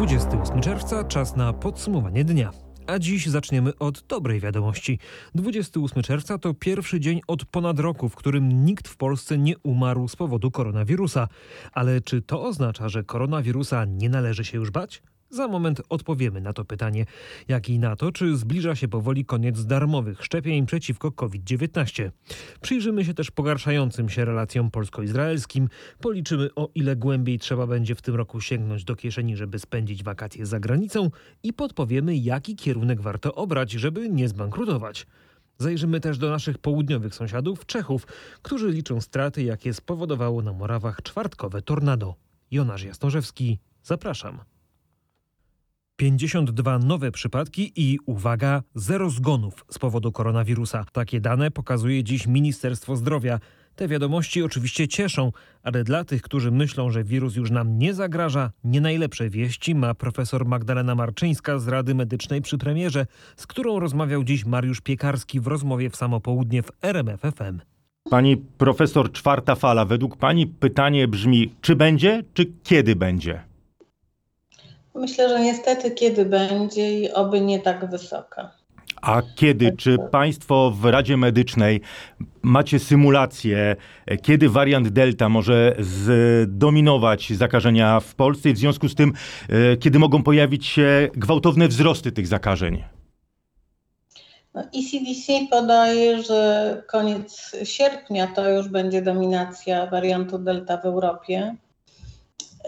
28 czerwca, czas na podsumowanie dnia. A dziś zaczniemy od dobrej wiadomości. 28 czerwca to pierwszy dzień od ponad roku, w którym nikt w Polsce nie umarł z powodu koronawirusa. Ale czy to oznacza, że koronawirusa nie należy się już bać? Za moment odpowiemy na to pytanie, jak i na to, czy zbliża się powoli koniec darmowych szczepień przeciwko COVID-19. Przyjrzymy się też pogarszającym się relacjom polsko-izraelskim, policzymy o ile głębiej trzeba będzie w tym roku sięgnąć do kieszeni, żeby spędzić wakacje za granicą i podpowiemy, jaki kierunek warto obrać, żeby nie zbankrutować. Zajrzymy też do naszych południowych sąsiadów, Czechów, którzy liczą straty, jakie spowodowało na Morawach czwartkowe tornado. Jonasz Jasnorzewski, zapraszam. 52 nowe przypadki i uwaga, zero zgonów z powodu koronawirusa. Takie dane pokazuje dziś Ministerstwo Zdrowia. Te wiadomości oczywiście cieszą, ale dla tych, którzy myślą, że wirus już nam nie zagraża, nie najlepsze wieści ma profesor Magdalena Marczyńska z Rady Medycznej przy premierze, z którą rozmawiał dziś Mariusz Piekarski w rozmowie w samo południe w RMF FM. Pani profesor, czwarta fala. Według pani pytanie brzmi, czy będzie, czy kiedy będzie? Myślę, że niestety kiedy będzie i oby nie tak wysoka. A kiedy? Czy Państwo w Radzie Medycznej macie symulację, kiedy wariant Delta może zdominować zakażenia w Polsce i w związku z tym, e, kiedy mogą pojawić się gwałtowne wzrosty tych zakażeń? No, ECDC podaje, że koniec sierpnia to już będzie dominacja wariantu Delta w Europie.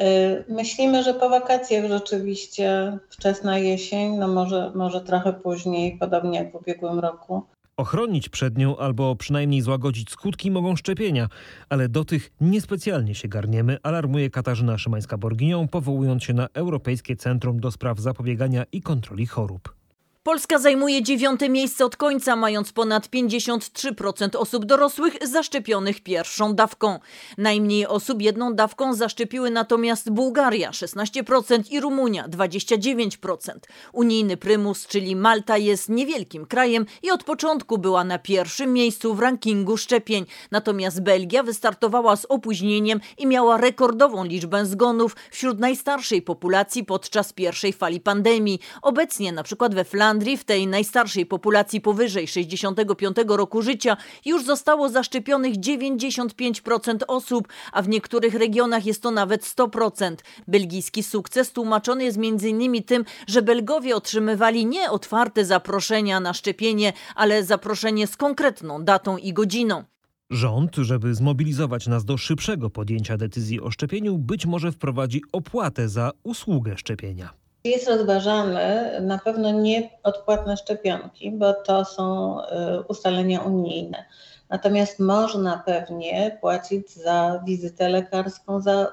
Y, myślimy, że po wakacjach rzeczywiście wczesna jesień, no może, może trochę później, podobnie jak w ubiegłym roku. Ochronić przed nią albo przynajmniej złagodzić skutki mogą szczepienia, ale do tych niespecjalnie się garniemy, alarmuje Katarzyna Szymańska-Borginią, powołując się na Europejskie Centrum do Spraw Zapobiegania i Kontroli Chorób. Polska zajmuje dziewiąte miejsce od końca, mając ponad 53% osób dorosłych zaszczepionych pierwszą dawką. Najmniej osób jedną dawką zaszczepiły natomiast Bułgaria 16% i Rumunia 29%. Unijny prymus, czyli Malta, jest niewielkim krajem i od początku była na pierwszym miejscu w rankingu szczepień. Natomiast Belgia wystartowała z opóźnieniem i miała rekordową liczbę zgonów wśród najstarszej populacji podczas pierwszej fali pandemii. Obecnie na przykład we Flandrii Flandrii, w tej najstarszej populacji powyżej 65 roku życia, już zostało zaszczepionych 95% osób, a w niektórych regionach jest to nawet 100%. Belgijski sukces tłumaczony jest m.in. tym, że Belgowie otrzymywali nie otwarte zaproszenia na szczepienie, ale zaproszenie z konkretną datą i godziną. Rząd, żeby zmobilizować nas do szybszego podjęcia decyzji o szczepieniu, być może wprowadzi opłatę za usługę szczepienia. Jest rozważane na pewno nie odpłatne szczepionki, bo to są y, ustalenia unijne. Natomiast można pewnie płacić za wizytę lekarską, za,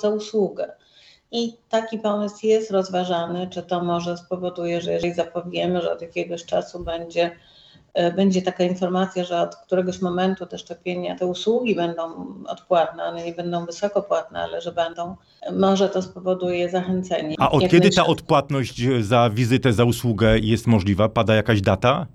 za usługę. I taki pomysł jest rozważany, czy to może spowoduje, że jeżeli zapowiemy, że od jakiegoś czasu będzie będzie taka informacja, że od któregoś momentu te szczepienia, te usługi będą odpłatne, one nie będą wysoko płatne, ale że będą, może to spowoduje zachęcenie. A od kiedy najczęściej. ta odpłatność za wizytę, za usługę jest możliwa? Pada jakaś data?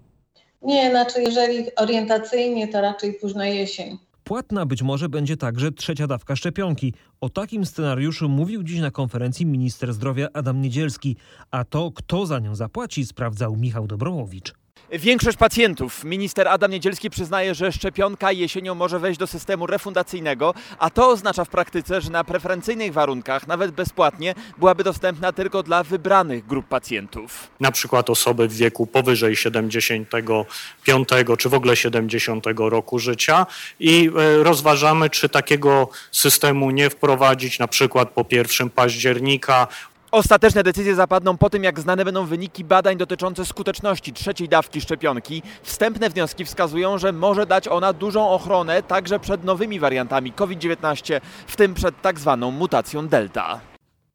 Nie, znaczy jeżeli orientacyjnie, to raczej późna jesień. Płatna być może będzie także trzecia dawka szczepionki. O takim scenariuszu mówił dziś na konferencji minister zdrowia Adam Niedzielski, a to kto za nią zapłaci sprawdzał Michał Dobromowicz. Większość pacjentów, minister Adam Niedzielski przyznaje, że szczepionka jesienią może wejść do systemu refundacyjnego, a to oznacza w praktyce, że na preferencyjnych warunkach, nawet bezpłatnie, byłaby dostępna tylko dla wybranych grup pacjentów. Na przykład osoby w wieku powyżej 75 czy w ogóle 70 roku życia i e, rozważamy, czy takiego systemu nie wprowadzić na przykład po 1 października Ostateczne decyzje zapadną po tym, jak znane będą wyniki badań dotyczące skuteczności trzeciej dawki szczepionki. Wstępne wnioski wskazują, że może dać ona dużą ochronę także przed nowymi wariantami COVID-19, w tym przed tak zwaną mutacją Delta.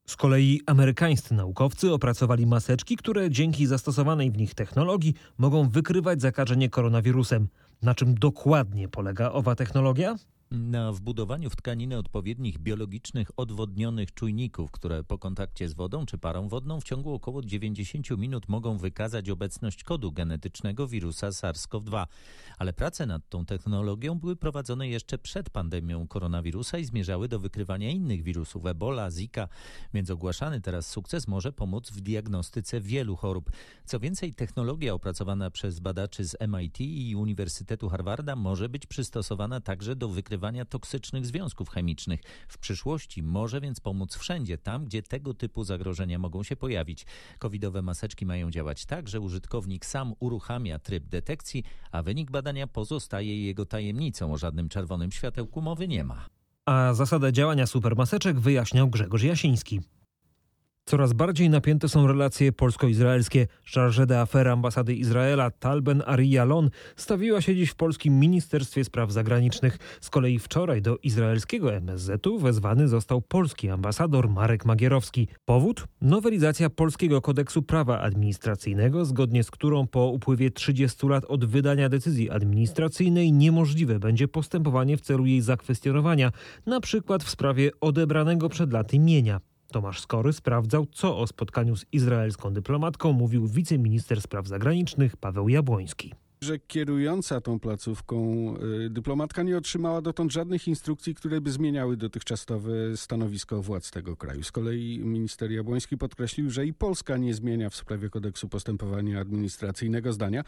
Z kolei amerykańscy naukowcy opracowali maseczki, które dzięki zastosowanej w nich technologii mogą wykrywać zakażenie koronawirusem. Na czym dokładnie polega owa technologia? Na wbudowaniu w tkaniny odpowiednich biologicznych odwodnionych czujników, które po kontakcie z wodą czy parą wodną w ciągu około 90 minut mogą wykazać obecność kodu genetycznego wirusa SARS-CoV-2. Ale prace nad tą technologią były prowadzone jeszcze przed pandemią koronawirusa i zmierzały do wykrywania innych wirusów Ebola, Zika, więc ogłaszany teraz sukces może pomóc w diagnostyce wielu chorób. Co więcej, technologia opracowana przez badaczy z MIT i Uniwersytetu Harvarda może być przystosowana także do wykrywania toksycznych związków chemicznych. W przyszłości może więc pomóc wszędzie tam, gdzie tego typu zagrożenia mogą się pojawić. Covidowe maseczki mają działać tak, że użytkownik sam uruchamia tryb detekcji, a wynik badania pozostaje jego tajemnicą. O żadnym czerwonym światełku mowy nie ma. A zasadę działania supermaseczek wyjaśniał Grzegorz Jasiński. Coraz bardziej napięte są relacje polsko-izraelskie. Chargé d'affaires ambasady Izraela Talben Ariyalon stawiła się dziś w polskim Ministerstwie Spraw Zagranicznych. Z kolei wczoraj do izraelskiego MSZ-u wezwany został polski ambasador Marek Magierowski. Powód? Nowelizacja polskiego kodeksu prawa administracyjnego, zgodnie z którą po upływie 30 lat od wydania decyzji administracyjnej niemożliwe będzie postępowanie w celu jej zakwestionowania, na przykład w sprawie odebranego przed laty mienia. Tomasz Skory sprawdzał, co o spotkaniu z izraelską dyplomatką mówił wiceminister spraw zagranicznych Paweł Jabłoński że kierująca tą placówką y, dyplomatka nie otrzymała dotąd żadnych instrukcji, które by zmieniały dotychczasowe stanowisko władz tego kraju. Z kolei minister Jabłoński podkreślił, że i Polska nie zmienia w sprawie kodeksu postępowania administracyjnego zdania,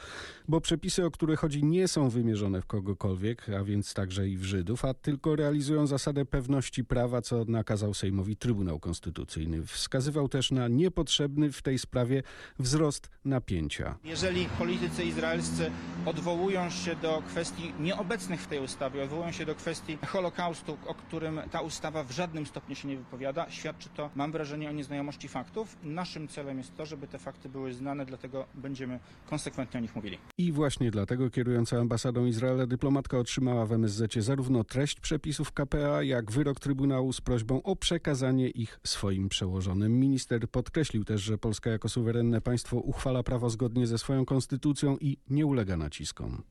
bo przepisy, o które chodzi, nie są wymierzone w kogokolwiek, a więc także i w Żydów, a tylko realizują zasadę pewności prawa, co nakazał Sejmowi Trybunał Konstytucyjny. Wskazywał też na niepotrzebny w tej sprawie wzrost napięcia. Jeżeli politycy izraelscy odwołują się do kwestii nieobecnych w tej ustawie, odwołują się do kwestii Holokaustu, o którym ta ustawa w żadnym stopniu się nie wypowiada. Świadczy to, mam wrażenie, o nieznajomości faktów. Naszym celem jest to, żeby te fakty były znane, dlatego będziemy konsekwentnie o nich mówili. I właśnie dlatego kierująca ambasadą Izraela dyplomatka otrzymała w MSZ zarówno treść przepisów KPA, jak wyrok Trybunału z prośbą o przekazanie ich swoim przełożonym. Minister podkreślił też, że Polska jako suwerenne państwo uchwala prawo zgodnie ze swoją konstytucją i nie ulega naciskom.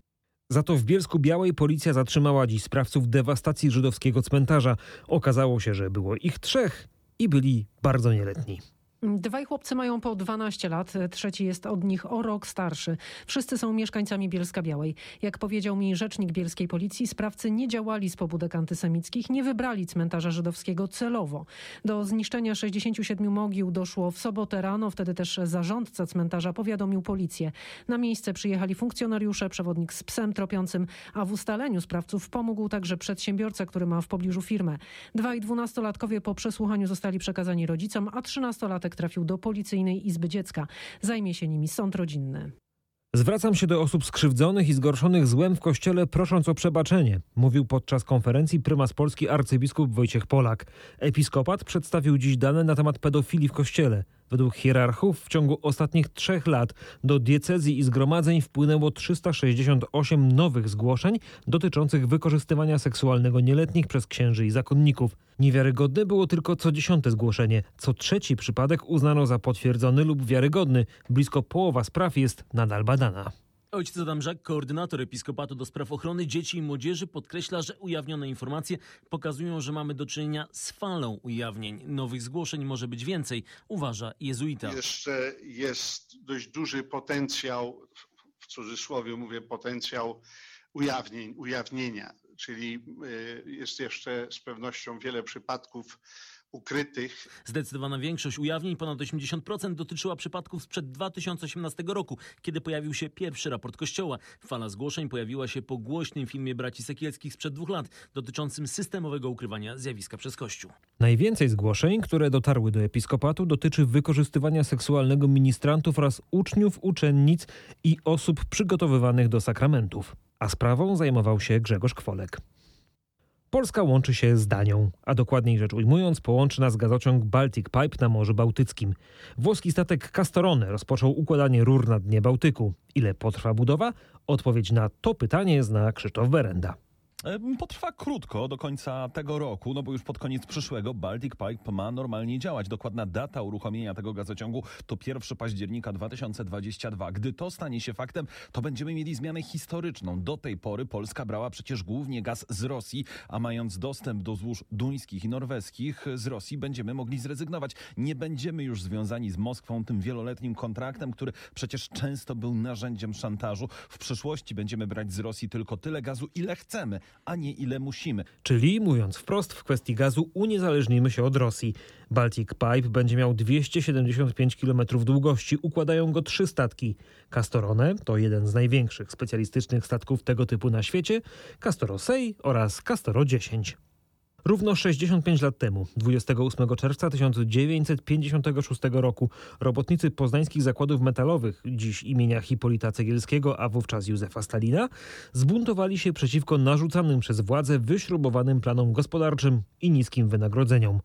Za to w Bielsku Białej policja zatrzymała dziś sprawców dewastacji żydowskiego cmentarza. Okazało się, że było ich trzech i byli bardzo nieletni. Dwaj chłopcy mają po 12 lat, trzeci jest od nich o rok starszy. Wszyscy są mieszkańcami Bielska Białej. Jak powiedział mi rzecznik bielskiej policji, sprawcy nie działali z pobudek antysemickich, nie wybrali cmentarza żydowskiego celowo. Do zniszczenia 67 mogił doszło w sobotę rano, wtedy też zarządca cmentarza powiadomił policję. Na miejsce przyjechali funkcjonariusze, przewodnik z psem tropiącym, a w ustaleniu sprawców pomógł także przedsiębiorca, który ma w pobliżu firmę. Dwaj dwunastolatkowie po przesłuchaniu zostali przekazani rodzicom, a trzynastolatek trafił do policyjnej izby dziecka. Zajmie się nimi sąd rodzinny. Zwracam się do osób skrzywdzonych i zgorszonych złem w kościele, prosząc o przebaczenie, mówił podczas konferencji prymas Polski arcybiskup Wojciech Polak. Episkopat przedstawił dziś dane na temat pedofilii w kościele. Według hierarchów w ciągu ostatnich trzech lat do diecezji i zgromadzeń wpłynęło 368 nowych zgłoszeń dotyczących wykorzystywania seksualnego nieletnich przez księży i zakonników. Niewiarygodne było tylko co dziesiąte zgłoszenie. Co trzeci przypadek uznano za potwierdzony lub wiarygodny. Blisko połowa spraw jest nadal badana. Ojciec Adam Żak, koordynator Episkopatu do spraw ochrony dzieci i młodzieży, podkreśla, że ujawnione informacje pokazują, że mamy do czynienia z falą ujawnień. Nowych zgłoszeń może być więcej, uważa jezuita. Jeszcze jest dość duży potencjał, w cudzysłowie mówię potencjał ujawnień, ujawnienia, czyli jest jeszcze z pewnością wiele przypadków ukrytych. Zdecydowana większość ujawnień, ponad 80%, dotyczyła przypadków sprzed 2018 roku, kiedy pojawił się pierwszy raport Kościoła. Fala zgłoszeń pojawiła się po głośnym filmie braci Sekielskich sprzed dwóch lat, dotyczącym systemowego ukrywania zjawiska przez Kościół. Najwięcej zgłoszeń, które dotarły do episkopatu, dotyczy wykorzystywania seksualnego ministrantów oraz uczniów, uczennic i osób przygotowywanych do sakramentów. A sprawą zajmował się Grzegorz Kwolek. Polska łączy się z Danią, a dokładniej rzecz ujmując, połączy nas gazociąg Baltic Pipe na Morzu Bałtyckim. Włoski statek Castorone rozpoczął układanie rur na dnie Bałtyku. Ile potrwa budowa? Odpowiedź na to pytanie zna Krzysztof Berenda. Potrwa krótko, do końca tego roku, no bo już pod koniec przyszłego Baltic Pipe ma normalnie działać. Dokładna data uruchomienia tego gazociągu to 1 października 2022. Gdy to stanie się faktem, to będziemy mieli zmianę historyczną. Do tej pory Polska brała przecież głównie gaz z Rosji, a mając dostęp do złóż duńskich i norweskich z Rosji będziemy mogli zrezygnować. Nie będziemy już związani z Moskwą tym wieloletnim kontraktem, który przecież często był narzędziem szantażu. W przyszłości będziemy brać z Rosji tylko tyle gazu, ile chcemy, a nie ile musimy. Czyli, mówiąc wprost, w kwestii gazu uniezależnimy się od Rosji. Baltic Pipe będzie miał 275 km długości, układają go trzy statki. Castorone to jeden z największych specjalistycznych statków tego typu na świecie, Castoro Sei oraz Castoro 10. Równo 65 lat temu, 28 czerwca 1956 roku, robotnicy poznańskich zakładów metalowych, dziś imienia Hipolita Cegielskiego, a wówczas Józefa Stalina, zbuntowali się przeciwko narzucanym przez władze wyśrubowanym planom gospodarczym i niskim wynagrodzeniom.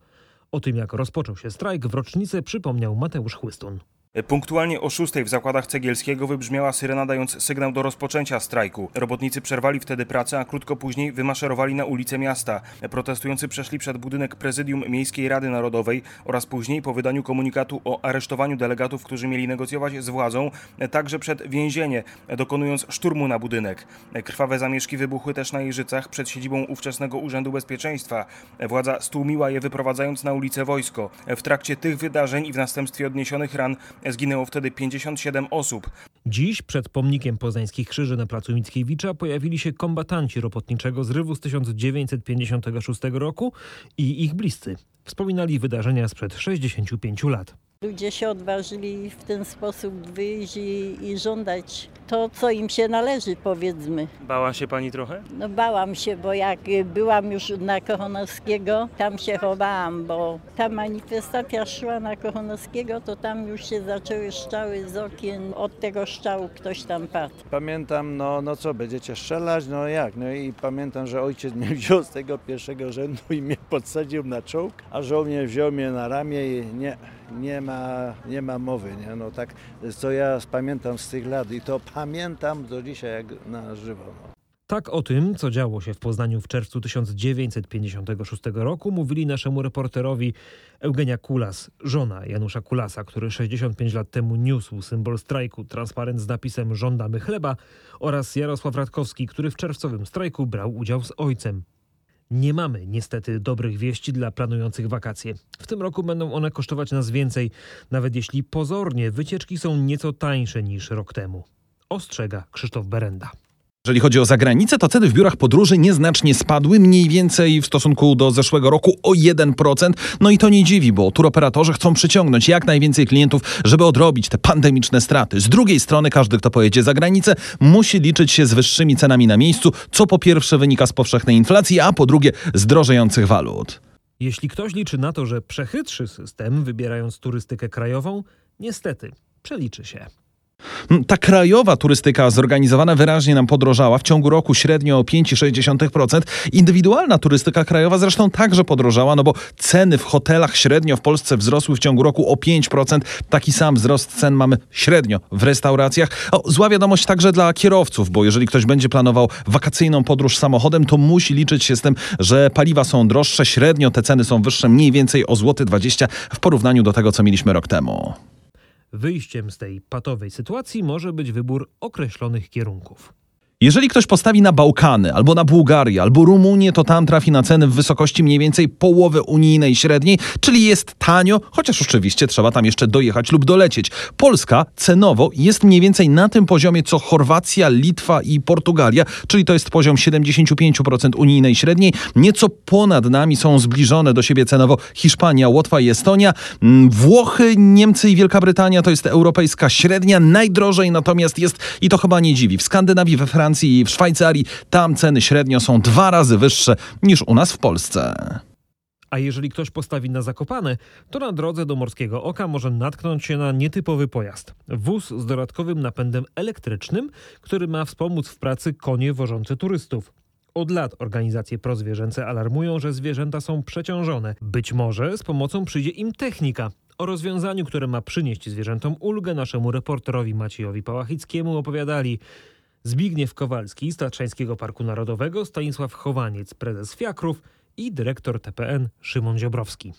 O tym, jak rozpoczął się strajk, w rocznicę przypomniał Mateusz Chłystun. Punktualnie o 6 w zakładach Cegielskiego wybrzmiała syrena dając sygnał do rozpoczęcia strajku. Robotnicy przerwali wtedy pracę, a krótko później wymaszerowali na ulice miasta. Protestujący przeszli przed budynek prezydium Miejskiej Rady Narodowej oraz później po wydaniu komunikatu o aresztowaniu delegatów, którzy mieli negocjować z władzą, także przed więzienie, dokonując szturmu na budynek. Krwawe zamieszki wybuchły też na Jeżycach przed siedzibą ówczesnego Urzędu Bezpieczeństwa. Władza stłumiła je wyprowadzając na ulicę wojsko. W trakcie tych wydarzeń i w następstwie odniesionych ran Zginęło wtedy 57 osób. Dziś przed pomnikiem Poznańskich Krzyży na placu Mickiewicza pojawili się kombatanci robotniczego zrywu z 1956 roku i ich bliscy. Wspominali wydarzenia sprzed 65 lat. Ludzie się odważyli w ten sposób wyjść i, i żądać to, co im się należy, powiedzmy. Bała się pani trochę? No bałam się, bo jak byłam już na Kochanowskiego, tam się chowałam, bo ta manifestacja szła na Kochanowskiego, to tam już się zaczęły szczały z okien. Od tego szczału ktoś tam padł. Pamiętam, no, no co, będziecie strzelać? No jak? No i pamiętam, że ojciec mnie wziął z tego pierwszego rzędu i mnie podsadził na czołg, a żołnierz wziął mnie na ramię i nie, nie ma, nie ma mowy, nie? No tak, co ja pamiętam z tych lat i to pamiętam do dzisiaj jak na żywo. No. Tak o tym, co działo się w Poznaniu w czerwcu 1956 roku, mówili naszemu reporterowi Eugenia Kulas, żona Janusza Kulasa, który 65 lat temu niósł symbol strajku, transparent z napisem Żądamy chleba, oraz Jarosław Radkowski, który w czerwcowym strajku brał udział z ojcem. Nie mamy niestety dobrych wieści dla planujących wakacje. W tym roku będą one kosztować nas więcej, nawet jeśli pozornie wycieczki są nieco tańsze niż rok temu. Ostrzega Krzysztof Berenda. Jeżeli chodzi o zagranicę, to ceny w biurach podróży nieznacznie spadły, mniej więcej w stosunku do zeszłego roku o 1%. No i to nie dziwi, bo turoperatorzy chcą przyciągnąć jak najwięcej klientów, żeby odrobić te pandemiczne straty. Z drugiej strony każdy, kto pojedzie za granicę, musi liczyć się z wyższymi cenami na miejscu, co po pierwsze wynika z powszechnej inflacji, a po drugie z drożejących walut. Jeśli ktoś liczy na to, że przechytrzy system, wybierając turystykę krajową, niestety przeliczy się. Ta krajowa turystyka zorganizowana wyraźnie nam podrożała w ciągu roku średnio o 5,6%. Indywidualna turystyka krajowa zresztą także podrożała, no bo ceny w hotelach średnio w Polsce wzrosły w ciągu roku o 5%. Taki sam wzrost cen mamy średnio w restauracjach. O, zła wiadomość także dla kierowców, bo jeżeli ktoś będzie planował wakacyjną podróż samochodem, to musi liczyć się z tym, że paliwa są droższe, średnio te ceny są wyższe mniej więcej o złoty 20 w porównaniu do tego, co mieliśmy rok temu. Wyjściem z tej patowej sytuacji może być wybór określonych kierunków. Jeżeli ktoś postawi na Bałkany, albo na Bułgarię, albo Rumunię, to tam trafi na ceny w wysokości mniej więcej połowy unijnej średniej, czyli jest tanio, chociaż oczywiście trzeba tam jeszcze dojechać lub dolecieć. Polska cenowo jest mniej więcej na tym poziomie co Chorwacja, Litwa i Portugalia, czyli to jest poziom 75% unijnej średniej. Nieco ponad nami są zbliżone do siebie cenowo Hiszpania, Łotwa i Estonia. Mm, Włochy, Niemcy i Wielka Brytania to jest europejska średnia. Najdrożej natomiast jest, i to chyba nie dziwi, w Skandynawii, we Francji, Francji i w Szwajcarii. Tam ceny średnio są dwa razy wyższe niż u nas w Polsce. A jeżeli ktoś postawi na Zakopane, to na drodze do Morskiego Oka może natknąć się na nietypowy pojazd. Wóz z dodatkowym napędem elektrycznym, który ma wspomóc w pracy konie wożące turystów. Od lat organizacje prozwierzęce alarmują, że zwierzęta są przeciążone. Być może z pomocą przyjdzie im technika. O rozwiązaniu, które ma przynieść zwierzętom ulgę, naszemu reporterowi Maciejowi Pałachickiemu opowiadali Zbigniew Kowalski z Parku Narodowego, Stanisław Chowaniec, prezes Fiakrów i dyrektor TPN Szymon Ziobrowski.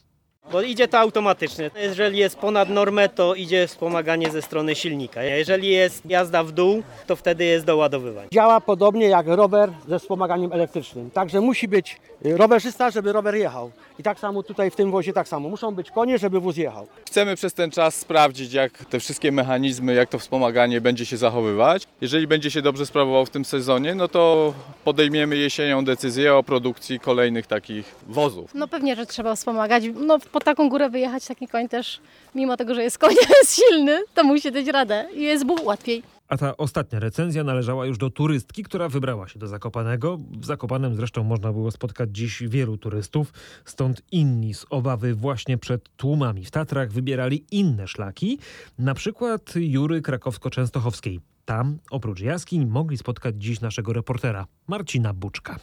Bo idzie to automatycznie. Jeżeli jest ponad normę, to idzie wspomaganie ze strony silnika. Jeżeli jest jazda w dół, to wtedy jest doładowywanie. Działa podobnie jak rower ze wspomaganiem elektrycznym. Także musi być rowerzysta, żeby rower jechał. I tak samo tutaj w tym wozie tak samo. Muszą być konie, żeby wóz jechał. Chcemy przez ten czas sprawdzić, jak te wszystkie mechanizmy, jak to wspomaganie będzie się zachowywać. Jeżeli będzie się dobrze sprawował w tym sezonie, no to podejmiemy jesienią decyzję o produkcji kolejnych takich wozów. No pewnie, że trzeba wspomagać. No po taką górę wyjechać taki koń też, mimo tego, że jest koń, jest silny, to musi dać radę i jest mu łatwiej. A ta ostatnia recenzja należała już do turystki, która wybrała się do Zakopanego. W Zakopanem zresztą można było spotkać dziś wielu turystów, stąd inni z obawy właśnie przed tłumami w Tatrach wybierali inne szlaki, na przykład Jury Krakowsko-Częstochowskiej. Tam, oprócz jaskiń, mogli spotkać dziś naszego reportera, Marcina Buczka.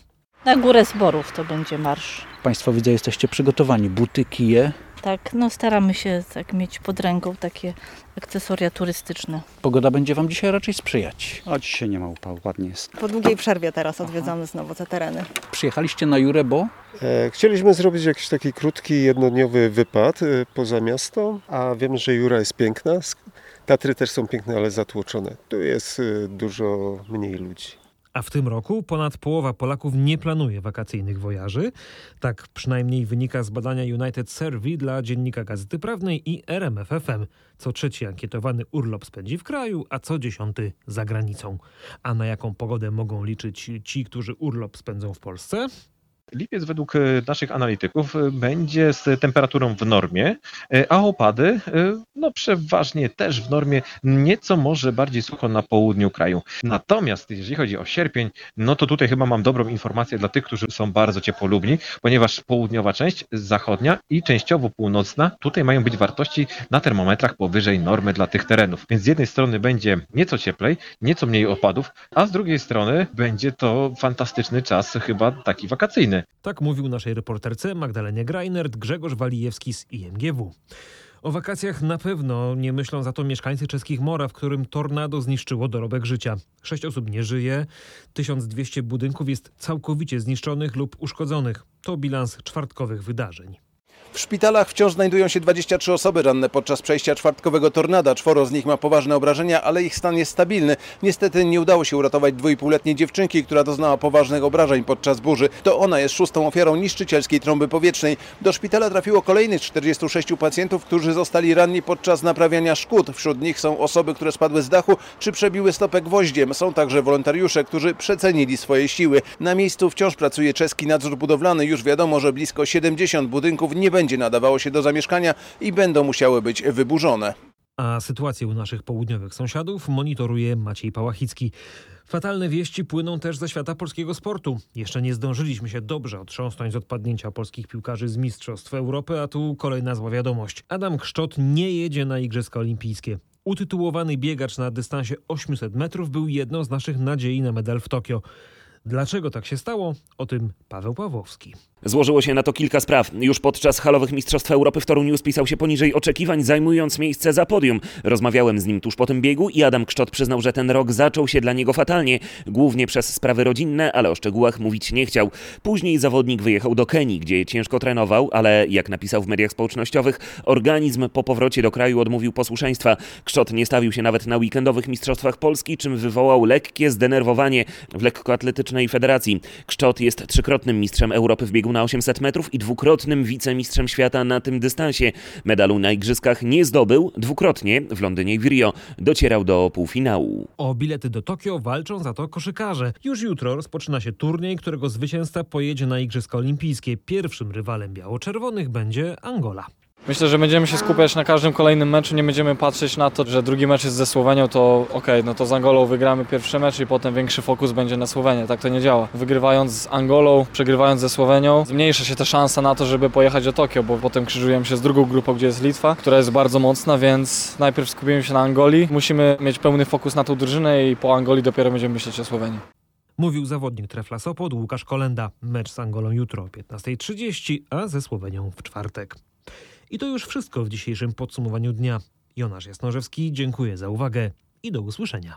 Na górę zborów to będzie marsz. Państwo widzę, jesteście przygotowani. Buty, kije. Tak, no staramy się tak mieć pod ręką takie akcesoria turystyczne. Pogoda będzie Wam dzisiaj raczej sprzyjać. A dzisiaj nie ma upału, ładnie jest. Po długiej przerwie teraz odwiedzamy znowu te tereny. Przyjechaliście na Jurę, bo? E, chcieliśmy zrobić jakiś taki krótki, jednodniowy wypad e, poza miasto, a wiemy, że Jura jest piękna. Tatry też są piękne, ale zatłoczone. Tu jest e, dużo mniej ludzi. A w tym roku ponad połowa Polaków nie planuje wakacyjnych wojaży. Tak przynajmniej wynika z badania United Survey dla Dziennika Gazety Prawnej i RMFFM. Co trzeci ankietowany urlop spędzi w kraju, a co dziesiąty za granicą. A na jaką pogodę mogą liczyć ci, którzy urlop spędzą w Polsce? Lipiec według naszych analityków będzie z temperaturą w normie, a opady no przeważnie też w normie, nieco może bardziej sucho na południu kraju. Natomiast jeżeli chodzi o sierpień, no to tutaj chyba mam dobrą informację dla tych, którzy są bardzo ciepłolubni, ponieważ południowa część, zachodnia i częściowo północna, tutaj mają być wartości na termometrach powyżej normy dla tych terenów. Więc z jednej strony będzie nieco cieplej, nieco mniej opadów, a z drugiej strony będzie to fantastyczny czas chyba taki wakacyjny. Tak mówił naszej reporterce Magdalenie Greinert Grzegorz Walijewski z IMGW. O wakacjach na pewno nie myślą za to mieszkańcy czeskich Mora, w którym tornado zniszczyło dorobek życia. Sześć osób nie żyje, 1200 budynków jest całkowicie zniszczonych lub uszkodzonych. To bilans czwartkowych wydarzeń. W szpitalach wciąż znajdują się 23 osoby ranne podczas przejścia czwartkowego tornada. Czworo z nich ma poważne obrażenia, ale ich stan jest stabilny. Niestety nie udało się uratować dwójpółletniej dziewczynki, która doznała poważnych obrażeń podczas burzy. To ona jest szóstą ofiarą niszczycielskiej trąby powietrznej. Do szpitala trafiło kolejnych 46 pacjentów, którzy zostali ranni podczas naprawiania szkód. Wśród nich są osoby, które spadły z dachu czy przebiły stopę gwoździem. Są także wolontariusze, którzy przecenili swoje siły. Na miejscu wciąż pracuje czeski nadzór budowlany. Już wiadomo, że blisko 70 budynków nie będzie nadawało się do zamieszkania i będą musiały być wyburzone. A sytuację u naszych południowych sąsiadów monitoruje Maciej Pałachicki. Fatalne wieści płyną też ze świata polskiego sportu. Jeszcze nie zdążyliśmy się dobrze otrząsnąć z odpadnięcia polskich piłkarzy z Mistrzostw Europy, a tu kolejna zła wiadomość. Adam Kszczot nie jedzie na Igrzyska Olimpijskie. Utytułowany biegacz na dystansie 800 metrów był jedną z naszych nadziei na medal w Tokio. Dlaczego tak się stało? O tym Paweł Pawłowski. Złożyło się na to kilka spraw. Już podczas halowych Mistrzostw Europy w Toruniu spisał się poniżej oczekiwań, zajmując miejsce za podium. Rozmawiałem z nim tuż po tym biegu i Adam Kszczot przyznał, że ten rok zaczął się dla niego fatalnie, głównie przez sprawy rodzinne, ale o szczegółach mówić nie chciał. Później zawodnik wyjechał do Kenii, gdzie ciężko trenował, ale jak napisał w mediach społecznościowych, organizm po powrocie do kraju odmówił posłuszeństwa. Kszczot nie stawił się nawet na weekendowych Mistrzostwach Polski, czym wywołał lekkie zdenerwowanie w lekkoatletycznej federacji. Kszczot jest trzykrotnym mistrzem Europy w biegu na 800 metrów i dwukrotnym wicemistrzem świata na tym dystansie. Medalu na igrzyskach nie zdobył, dwukrotnie w Londynie i w Rio docierał do półfinału. O bilety do Tokio walczą za to koszykarze. Już jutro rozpoczyna się turniej, którego zwycięzca pojedzie na Igrzyska Olimpijskie. Pierwszym rywalem biało-czerwonych będzie Angola. Myślę, że będziemy się skupiać na każdym kolejnym meczu, nie będziemy patrzeć na to, że drugi mecz jest ze Słowenią, to ok, no to z Angolą wygramy pierwszy mecz i potem większy fokus będzie na Słowenię. Tak to nie działa. Wygrywając z Angolą, przegrywając ze Słowenią, zmniejsza się ta szansa na to, żeby pojechać do Tokio, bo potem krzyżujemy się z drugą grupą, gdzie jest Litwa, która jest bardzo mocna, więc najpierw skupimy się na Angolii. Musimy mieć pełny fokus na tą drużynę i po Angolii dopiero będziemy myśleć o Słowenii. Mówił zawodnik Trefla Sopot Łukasz Kolenda. Mecz z Angolą jutro o 15.30, a ze Słowenią w czwartek. I to już wszystko w dzisiejszym podsumowaniu dnia. Jonasz Jasnorzewski, dziękuję za uwagę i do usłyszenia.